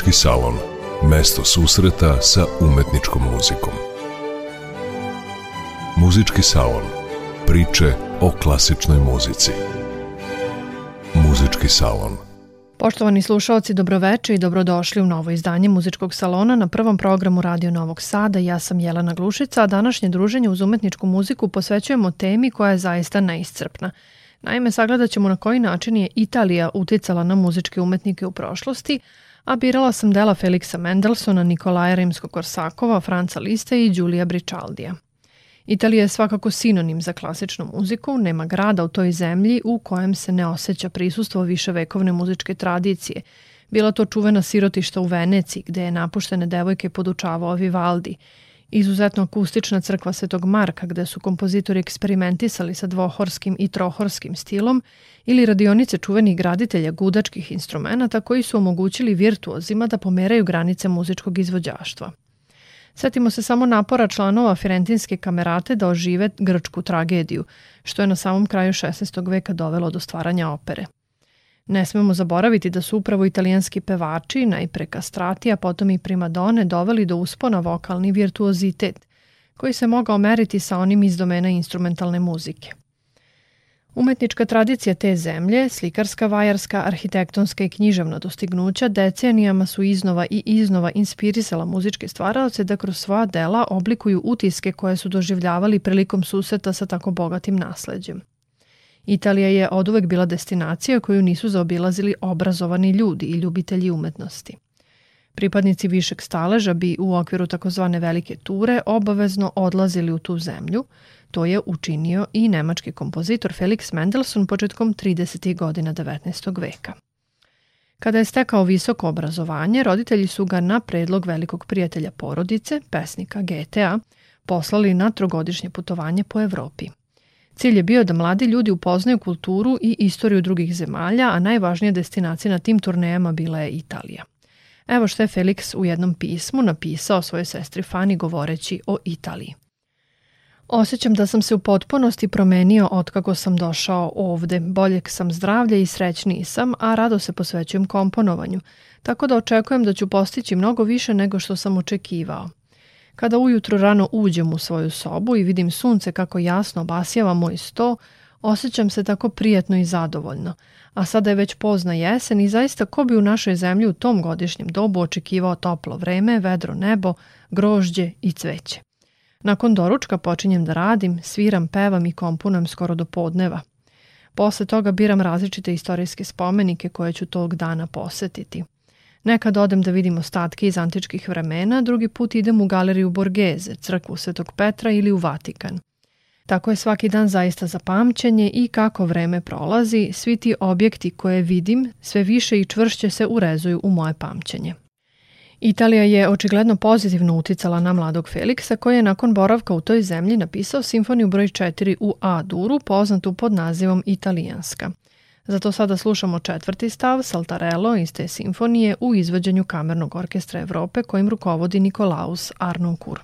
Muzički salon. Mesto susreta sa umetničkom muzikom. Muzički salon. Priče o klasičnoj muzici. Muzički salon. Poštovani slušalci, dobroveče i dobrodošli u novo izdanje Muzičkog salona na prvom programu Radio Novog Sada. Ja sam Jelena Glušica, a današnje druženje uz umetničku muziku posvećujemo temi koja je zaista neiscrpna. Naime, sagledat ćemo na koji način je Italija uticala na muzičke umetnike u prošlosti, a birala sam dela Feliksa Mendelsona, Nikolaja Rimsko-Korsakova, Franca Liste i Đulija Bričaldija. Italija je svakako sinonim za klasičnu muziku, nema grada u toj zemlji u kojem se ne osjeća prisustvo viševekovne muzičke tradicije. Bila to čuvena sirotišta u Veneciji, gde je napuštene devojke podučavao Vivaldi, izuzetno akustična crkva Svetog Marka gde su kompozitori eksperimentisali sa dvohorskim i trohorskim stilom ili radionice čuvenih graditelja gudačkih instrumenta koji su omogućili virtuozima da pomeraju granice muzičkog izvođaštva. Setimo se samo napora članova Firentinske kamerate da ožive grčku tragediju, što je na samom kraju 16. veka dovelo do stvaranja opere. Ne smemo zaboraviti da su upravo italijanski pevači, najpre kastrati, a potom i primadone, doveli do uspona vokalni virtuozitet, koji se mogao meriti sa onim iz domena instrumentalne muzike. Umetnička tradicija te zemlje, slikarska, vajarska, arhitektonska i književna dostignuća decenijama su iznova i iznova inspirisala muzičke stvaraoce da kroz svoja dela oblikuju utiske koje su doživljavali prilikom suseta sa tako bogatim nasleđem. Italija je oduvek bila destinacija koju nisu zaobilazili obrazovani ljudi i ljubitelji umetnosti. Pripadnici višeg staleža bi u okviru takozvane velike ture obavezno odlazili u tu zemlju, To je učinio i nemački kompozitor Felix Mendelssohn početkom 30. godina 19. veka. Kada je stekao visoko obrazovanje, roditelji su ga na predlog velikog prijatelja porodice, pesnika GTA, poslali na trogodišnje putovanje po Evropi. Cilj je bio da mladi ljudi upoznaju kulturu i istoriju drugih zemalja, a najvažnija destinacija na tim turnejama bila je Italija. Evo što je Felix u jednom pismu napisao svojoj sestri Fani govoreći o Italiji. Osjećam da sam se u potpunosti promenio od kako sam došao ovde. Boljeg sam zdravlja i srećniji sam, a rado se posvećujem komponovanju, tako da očekujem da ću postići mnogo više nego što sam očekivao. Kada ujutro rano uđem u svoju sobu i vidim sunce kako jasno obasjava moj sto, osjećam se tako prijatno i zadovoljno. A sada je već pozna jesen i zaista ko bi u našoj zemlji u tom godišnjem dobu očekivao toplo vreme, vedro nebo, grožđe i cveće. Nakon doručka počinjem da radim, sviram, pevam i komponujem skoro do podneva. Posle toga biram različite istorijske spomenike koje ću tog dana posetiti. Nekad odem da vidim ostatke iz antičkih vremena, drugi put idem u galeriju Borgeze, crkvu Svetog Petra ili u Vatikan. Tako je svaki dan zaista za pamćenje i kako vreme prolazi, svi ti objekti koje vidim sve više i čvršće se urezuju u moje pamćenje. Italija je očigledno pozitivno uticala na mladog Feliksa koji je nakon boravka u toj zemlji napisao simfoniju broj 4 u A-duru poznatu pod nazivom Italijanska. Zato sada slušamo četvrti stav Saltarello iz te simfonije u izvođenju Kamernog orkestra Evrope kojim rukovodi Nikolaus Arnoncourt.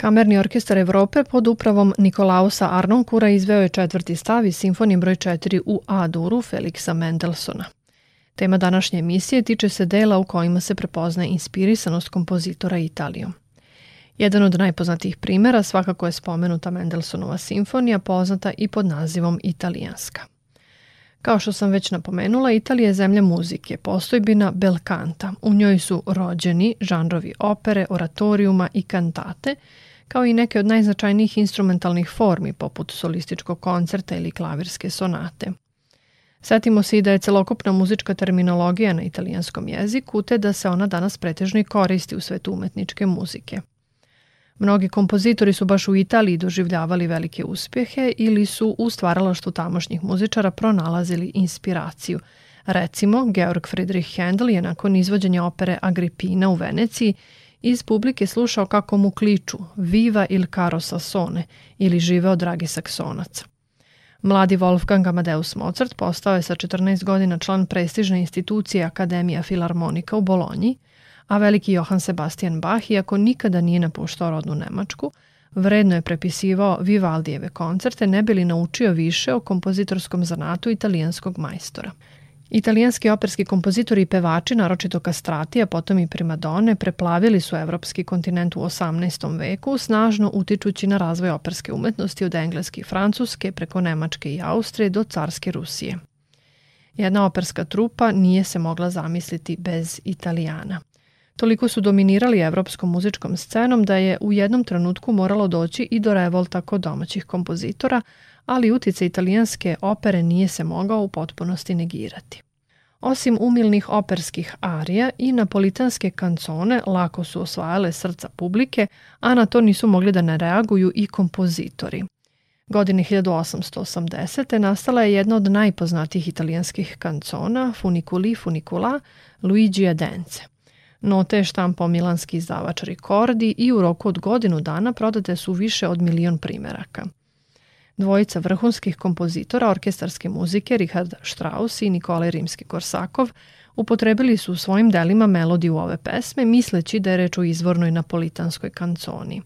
Kamerni orkestar Evrope pod upravom Nikolausa Arnonkura izveo je četvrti stav iz simfonije broj 4 u A-duru Feliksa Mendelsona. Tema današnje emisije tiče se dela u kojima se prepoznaje inspirisanost kompozitora Italijom. Jedan od najpoznatijih primera svakako je spomenuta Mendelsonova simfonija, poznata i pod nazivom Italijanska. Kao što sam već napomenula, Italija je zemlja muzike, postojbina belkanta. U njoj su rođeni žanrovi opere, oratorijuma i kantate, kao i neke od najznačajnijih instrumentalnih formi, poput solističkog koncerta ili klavirske sonate. Setimo se i da je celokupna muzička terminologija na italijanskom jeziku, te da se ona danas pretežno i koristi u svetu umetničke muzike. Mnogi kompozitori su baš u Italiji doživljavali velike uspjehe ili su u stvaralaštu tamošnjih muzičara pronalazili inspiraciju. Recimo, Georg Friedrich Handel je nakon izvođenja opere Agripina u Veneciji iz publike slušao kako mu kliču Viva il caro Sassone ili Živeo dragi saksonac. Mladi Wolfgang Amadeus Mozart postao je sa 14 godina član prestižne institucije Akademija Filarmonika u Bolonji – a veliki Johann Sebastian Bach, iako nikada nije napuštao rodnu Nemačku, vredno je prepisivao Vivaldijeve koncerte, ne bi li naučio više o kompozitorskom zanatu italijanskog majstora. Italijanski operski kompozitori i pevači, naročito kastrati, a potom i primadone, preplavili su evropski kontinent u 18. veku, snažno utičući na razvoj operske umetnosti od engleske i francuske, preko Nemačke i Austrije do carske Rusije. Jedna operska trupa nije se mogla zamisliti bez Italijana. Toliko su dominirali evropskom muzičkom scenom da je u jednom trenutku moralo doći i do revolta kod domaćih kompozitora, ali utice italijanske opere nije se mogao u potpunosti negirati. Osim umilnih operskih arija i napolitanske kancone lako su osvajale srca publike, a na to nisu mogli da ne reaguju i kompozitori. Godine 1880. nastala je jedna od najpoznatijih italijanskih kancona, Funiculi Funicula, Luigi Dence. Note je štampao milanski izdavač Ricordi i u roku od godinu dana prodate su više od milion primeraka. Dvojica vrhunskih kompozitora orkestarske muzike Richard Strauss i Nikolaj Rimski-Korsakov upotrebili su u svojim delima melodiju ove pesme misleći da je reč o izvornoj napolitanskoj kanconi.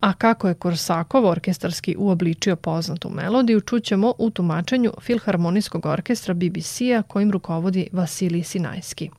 A kako je Korsakov orkestarski uobličio poznatu melodiju, čućemo u tumačenju Filharmonijskog orkestra BBC-a kojim rukovodi Vasilij Sinajski.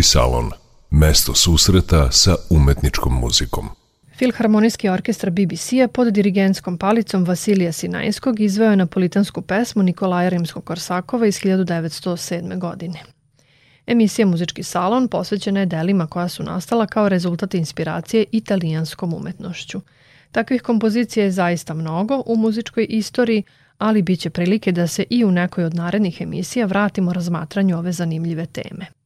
Muzički salon. Mesto susreta sa umetničkom muzikom. Filharmonijski orkestar BBC-a pod dirigentskom palicom Vasilija Sinajskog izveo je napolitansku pesmu Nikolaja Rimskog-Korsakova iz 1907. godine. Emisija Muzički salon posvećena je delima koja su nastala kao rezultat inspiracije italijanskom umetnošću. Takvih kompozicija je zaista mnogo u muzičkoj istoriji, ali bit će prilike da se i u nekoj od narednih emisija vratimo razmatranju ove zanimljive teme.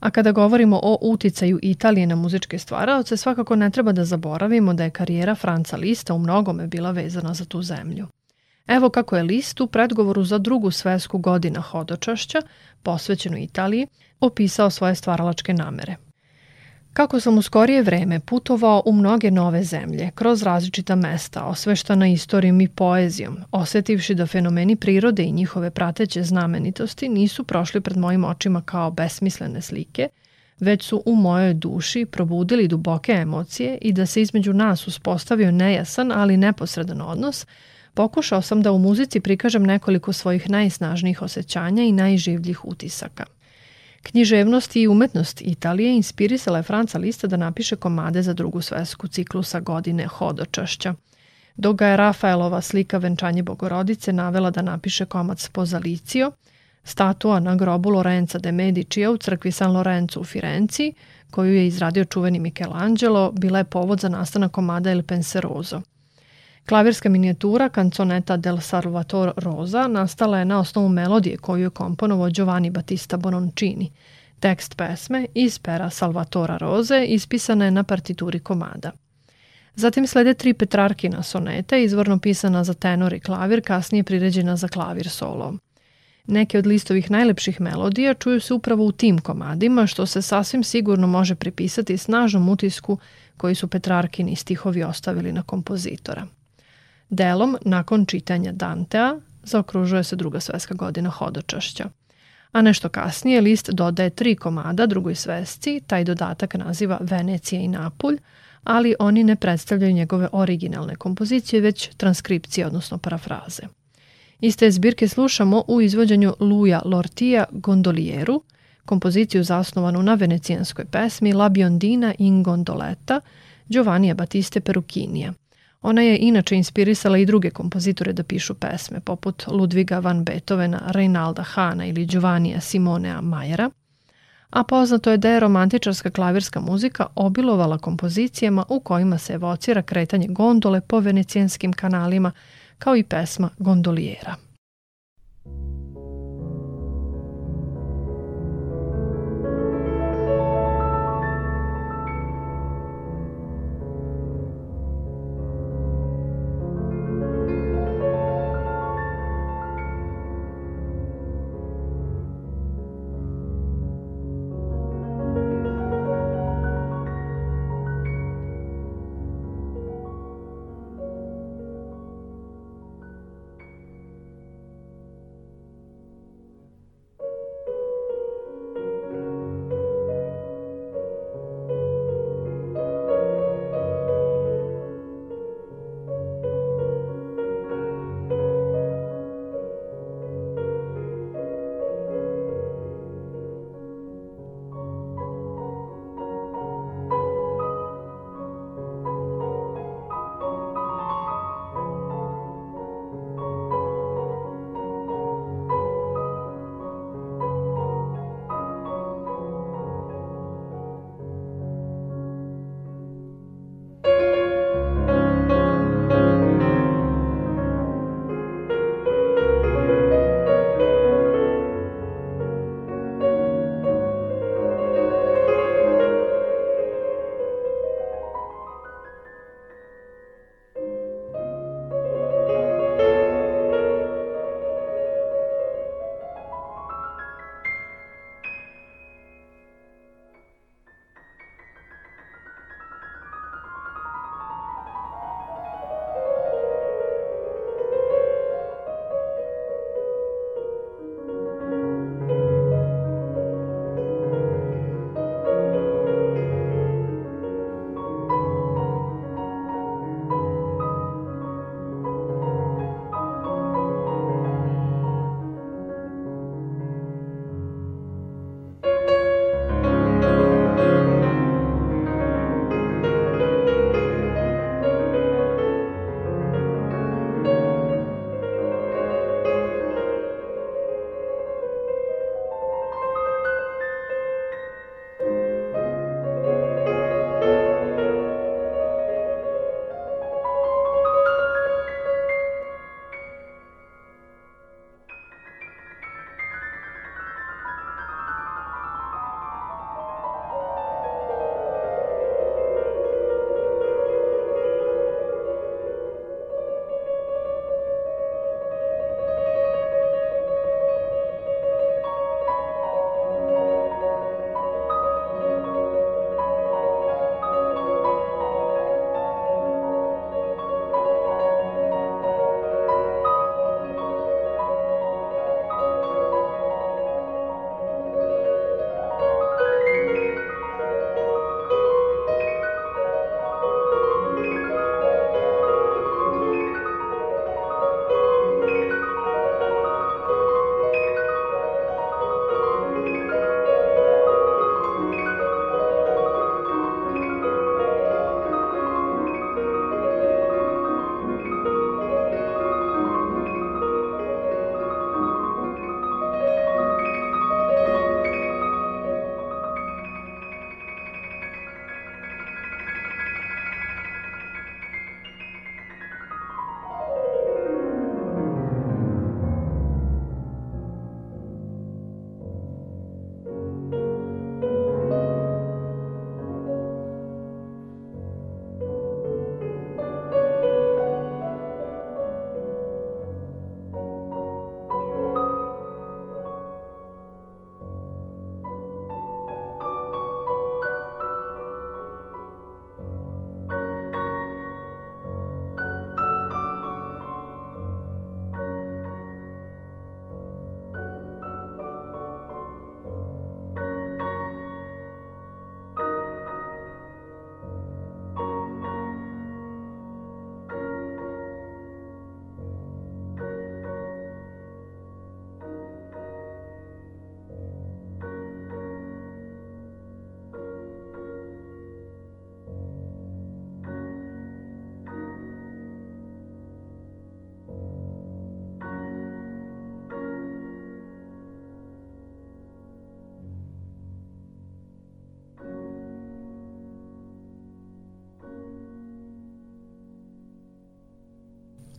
A kada govorimo o uticaju Italije na muzičke stvaraoce, svakako ne treba da zaboravimo da je karijera Franca Lista u mnogome bila vezana za tu zemlju. Evo kako je List u predgovoru za drugu svesku godina hodočašća, posvećenu Italiji, opisao svoje stvaralačke namere – Kako sam u skorije vreme putovao u mnoge nove zemlje, kroz različita mesta, osveštana istorijom i poezijom, osetivši da fenomeni prirode i njihove prateće znamenitosti nisu prošli pred mojim očima kao besmislene slike, već su u mojoj duši probudili duboke emocije i da se između nas uspostavio nejasan, ali neposredan odnos, pokušao sam da u muzici prikažem nekoliko svojih najsnažnijih osjećanja i najživljih utisaka – Književnost i umetnost Italije inspirisala je Franca Lista da napiše komade za drugu svesku ciklusa godine hodočašća. Dok ga je Rafaelova slika Venčanje Bogorodice navela da napiše komad Spozalicio, statua na grobu Lorenza de Medicija u crkvi San Lorenzo u Firenci, koju je izradio čuveni Michelangelo, bila je povod za nastanak komada El Penseroso – Klavirska minijatura Canzoneta del Salvator Rosa nastala je na osnovu melodije koju je komponovao Giovanni Battista Bononcini. Tekst pesme iz pera Salvatora Roze ispisana je na partituri komada. Zatim slede tri Petrarkina soneta, izvorno pisana za tenor i klavir, kasnije priređena za klavir solo. Neke od listovih najlepših melodija čuju se upravo u tim komadima, što se sasvim sigurno može pripisati snažnom utisku koji su Petrarkini stihovi ostavili na kompozitora. Delom, nakon čitanja Dantea, zaokružuje se druga svetska godina hodočašća. A nešto kasnije list dodaje tri komada drugoj svesci, taj dodatak naziva Venecija i Napulj, ali oni ne predstavljaju njegove originalne kompozicije, već transkripcije, odnosno parafraze. Iste zbirke slušamo u izvođenju Luja Lortija Gondolieru, kompoziciju zasnovanu na venecijanskoj pesmi La Biondina in Gondoletta Giovanni Battiste Perukinija – Ona je inače inspirisala i druge kompozitore da pišu pesme, poput Ludviga van Beethovena, Reinalda Hana ili Giovannija Simonea Majera, a poznato je da je romantičarska klavirska muzika obilovala kompozicijama u kojima se evocira kretanje gondole po venecijanskim kanalima, kao i pesma Gondoliera.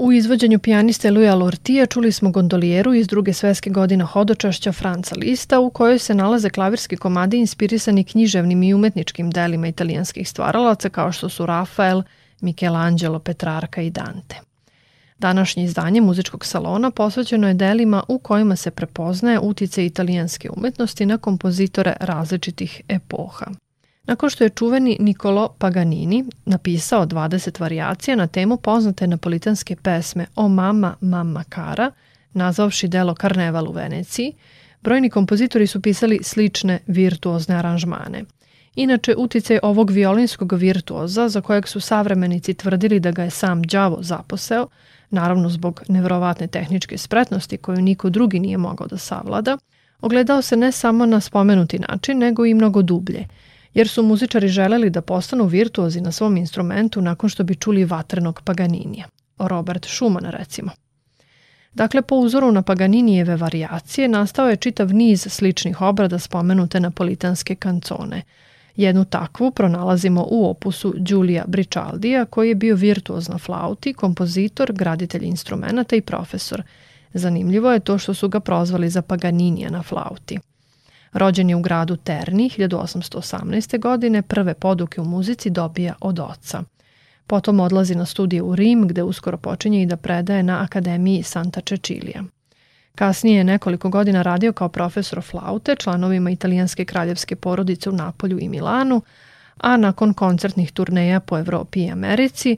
U izvođenju pijaniste Luja Lortija čuli smo gondolijeru iz druge sveske godina hodočašća Franca Lista u kojoj se nalaze klavirski komadi inspirisani književnim i umetničkim delima italijanskih stvaralaca kao što su Rafael, Michelangelo, Petrarka i Dante. Današnje izdanje muzičkog salona posvećeno je delima u kojima se prepoznaje utice italijanske umetnosti na kompozitore različitih epoha. Nakon što je čuveni Nicolo Paganini napisao 20 varijacija na temu poznate napolitanske pesme O mama, mamma cara, nazvavši delo Karneval u Veneciji, brojni kompozitori su pisali slične virtuozne aranžmane. Inače, uticaj ovog violinskog virtuoza, za kojeg su savremenici tvrdili da ga je sam đavo zaposeo, naravno zbog nevrovatne tehničke spretnosti koju niko drugi nije mogao da savlada, ogledao se ne samo na spomenuti način, nego i mnogo dublje – jer su muzičari želeli da postanu virtuozi na svom instrumentu nakon što bi čuli vatrenog Paganinija, Robert Schumann recimo. Dakle, po uzoru na Paganinijeve varijacije nastao je čitav niz sličnih obrada spomenute napolitanske kancone. Jednu takvu pronalazimo u opusu Giulia Bricaldija, koji je bio virtuoz na flauti, kompozitor, graditelj instrumenta i profesor. Zanimljivo je to što su ga prozvali za Paganinija na flauti – Rođen je u gradu Terni 1818. godine, prve poduke u muzici dobija od oca. Potom odlazi na studije u Rim, gde uskoro počinje i da predaje na Akademiji Santa Cecilija. Kasnije je nekoliko godina radio kao profesor flaute članovima italijanske kraljevske porodice u Napolju i Milanu, a nakon koncertnih turneja po Evropi i Americi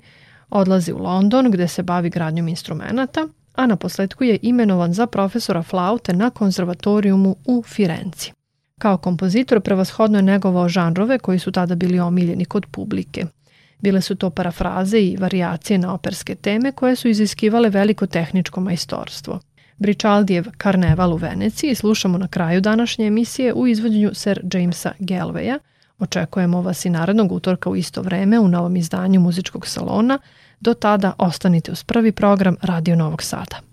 odlazi u London gde se bavi gradnjom instrumenta, a na posledku je imenovan za profesora flaute na konzervatorijumu u Firenci. Kao kompozitor prevashodno je negovao žanrove koji su tada bili omiljeni kod publike. Bile su to parafraze i variacije na operske teme koje su iziskivale veliko tehničko majstorstvo. Bričaldijev Karneval u Veneciji slušamo na kraju današnje emisije u izvođenju Sir Jamesa Galwaya. Očekujemo vas i narednog utorka u isto vreme u novom izdanju muzičkog salona. Do tada ostanite uz prvi program Radio Novog Sada.